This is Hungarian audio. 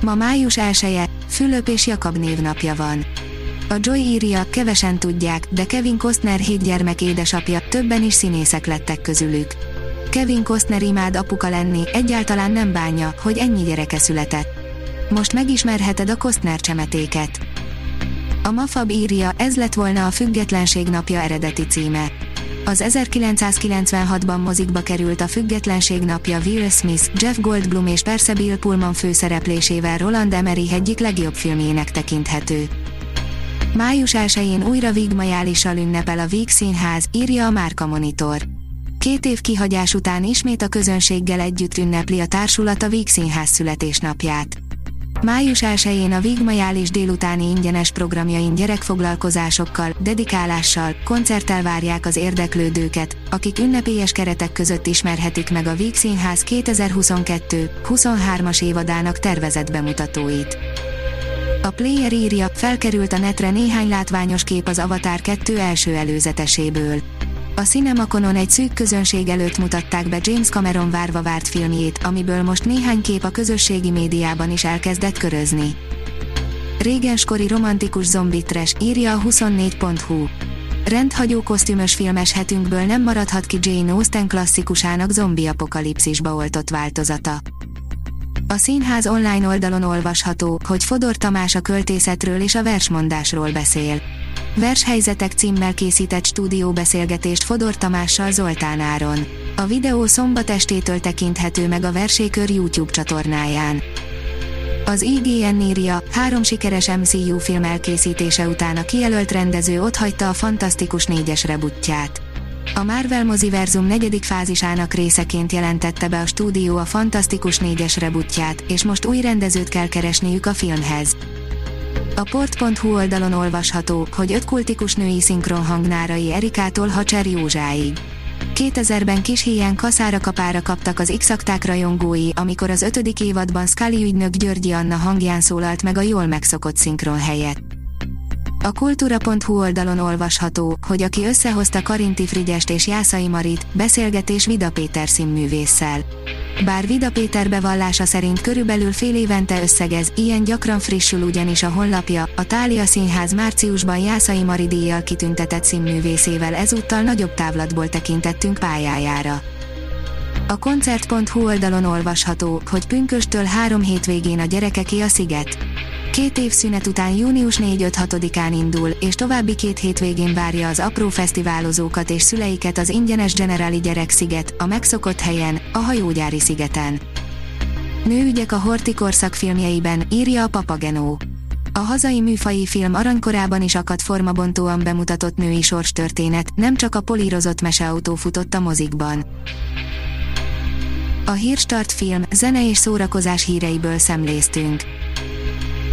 Ma május 1 Fülöp és Jakab névnapja van. A Joy írja, kevesen tudják, de Kevin Costner hét gyermek édesapja, többen is színészek lettek közülük. Kevin Costner imád apuka lenni, egyáltalán nem bánja, hogy ennyi gyereke született. Most megismerheted a Costner csemetéket. A Mafab írja, ez lett volna a Függetlenség napja eredeti címe. Az 1996-ban mozikba került a Függetlenség napja Will Smith, Jeff Goldblum és persze Bill Pullman főszereplésével Roland Emmerich egyik legjobb filmjének tekinthető. Május 1-én újra Vigmajálissal ünnepel a Víg Színház, írja a Márka Monitor. Két év kihagyás után ismét a közönséggel együtt ünnepli a társulat a Víg Színház születésnapját. Május 1-én a Vigmajális délutáni ingyenes programjain gyerekfoglalkozásokkal, dedikálással, koncerttel várják az érdeklődőket, akik ünnepélyes keretek között ismerhetik meg a Víg Színház 2022-23-as évadának tervezett bemutatóit. A player írja, felkerült a netre néhány látványos kép az Avatar 2 első előzeteséből. A Cinemaconon egy szűk közönség előtt mutatták be James Cameron várva várt filmjét, amiből most néhány kép a közösségi médiában is elkezdett körözni. Régenskori romantikus zombitres, írja a 24.hu. Rendhagyó kosztümös filmes hetünkből nem maradhat ki Jane Austen klasszikusának zombi apokalipszisba oltott változata. A színház online oldalon olvasható, hogy Fodor Tamás a költészetről és a versmondásról beszél. Vershelyzetek címmel készített stúdióbeszélgetést Fodor Tamással Zoltán Áron. A videó szombat estétől tekinthető meg a Versékör YouTube csatornáján. Az IGN írja, három sikeres MCU film elkészítése után a kijelölt rendező otthagyta a Fantasztikus négyes rebutját. A Marvel moziverzum negyedik fázisának részeként jelentette be a stúdió a Fantasztikus négyes rebutját, és most új rendezőt kell keresniük a filmhez. A port.hu oldalon olvasható, hogy öt kultikus női szinkron hangnárai Erikától Hacser Józsáig. 2000-ben kis híján kaszára kapára kaptak az x rajongói, amikor az ötödik évadban Scully ügynök Györgyi Anna hangján szólalt meg a jól megszokott szinkron helyett. A kultúra.hu oldalon olvasható, hogy aki összehozta Karinti Frigyest és Jászai Marit, beszélgetés Vida Péter színművésszel. Bár Vida Péter bevallása szerint körülbelül fél évente összegez, ilyen gyakran frissül ugyanis a honlapja, a Tália Színház márciusban Jászai Mari díjjal kitüntetett színművészével ezúttal nagyobb távlatból tekintettünk pályájára. A koncert.hu oldalon olvasható, hogy pünköstől három hétvégén a gyerekeké a sziget. Két év szünet után június 4-5-6-án indul, és további két hétvégén várja az apró fesztiválozókat és szüleiket az ingyenes Generali Gyereksziget, a megszokott helyen, a hajógyári szigeten. Nőügyek a Hortikorszak filmjeiben, írja a Papagenó. A hazai műfai film aranykorában is akadt formabontóan bemutatott női sorstörténet, nem csak a polírozott meseautó futott a mozikban. A Hírstart film, zene és szórakozás híreiből szemléztünk.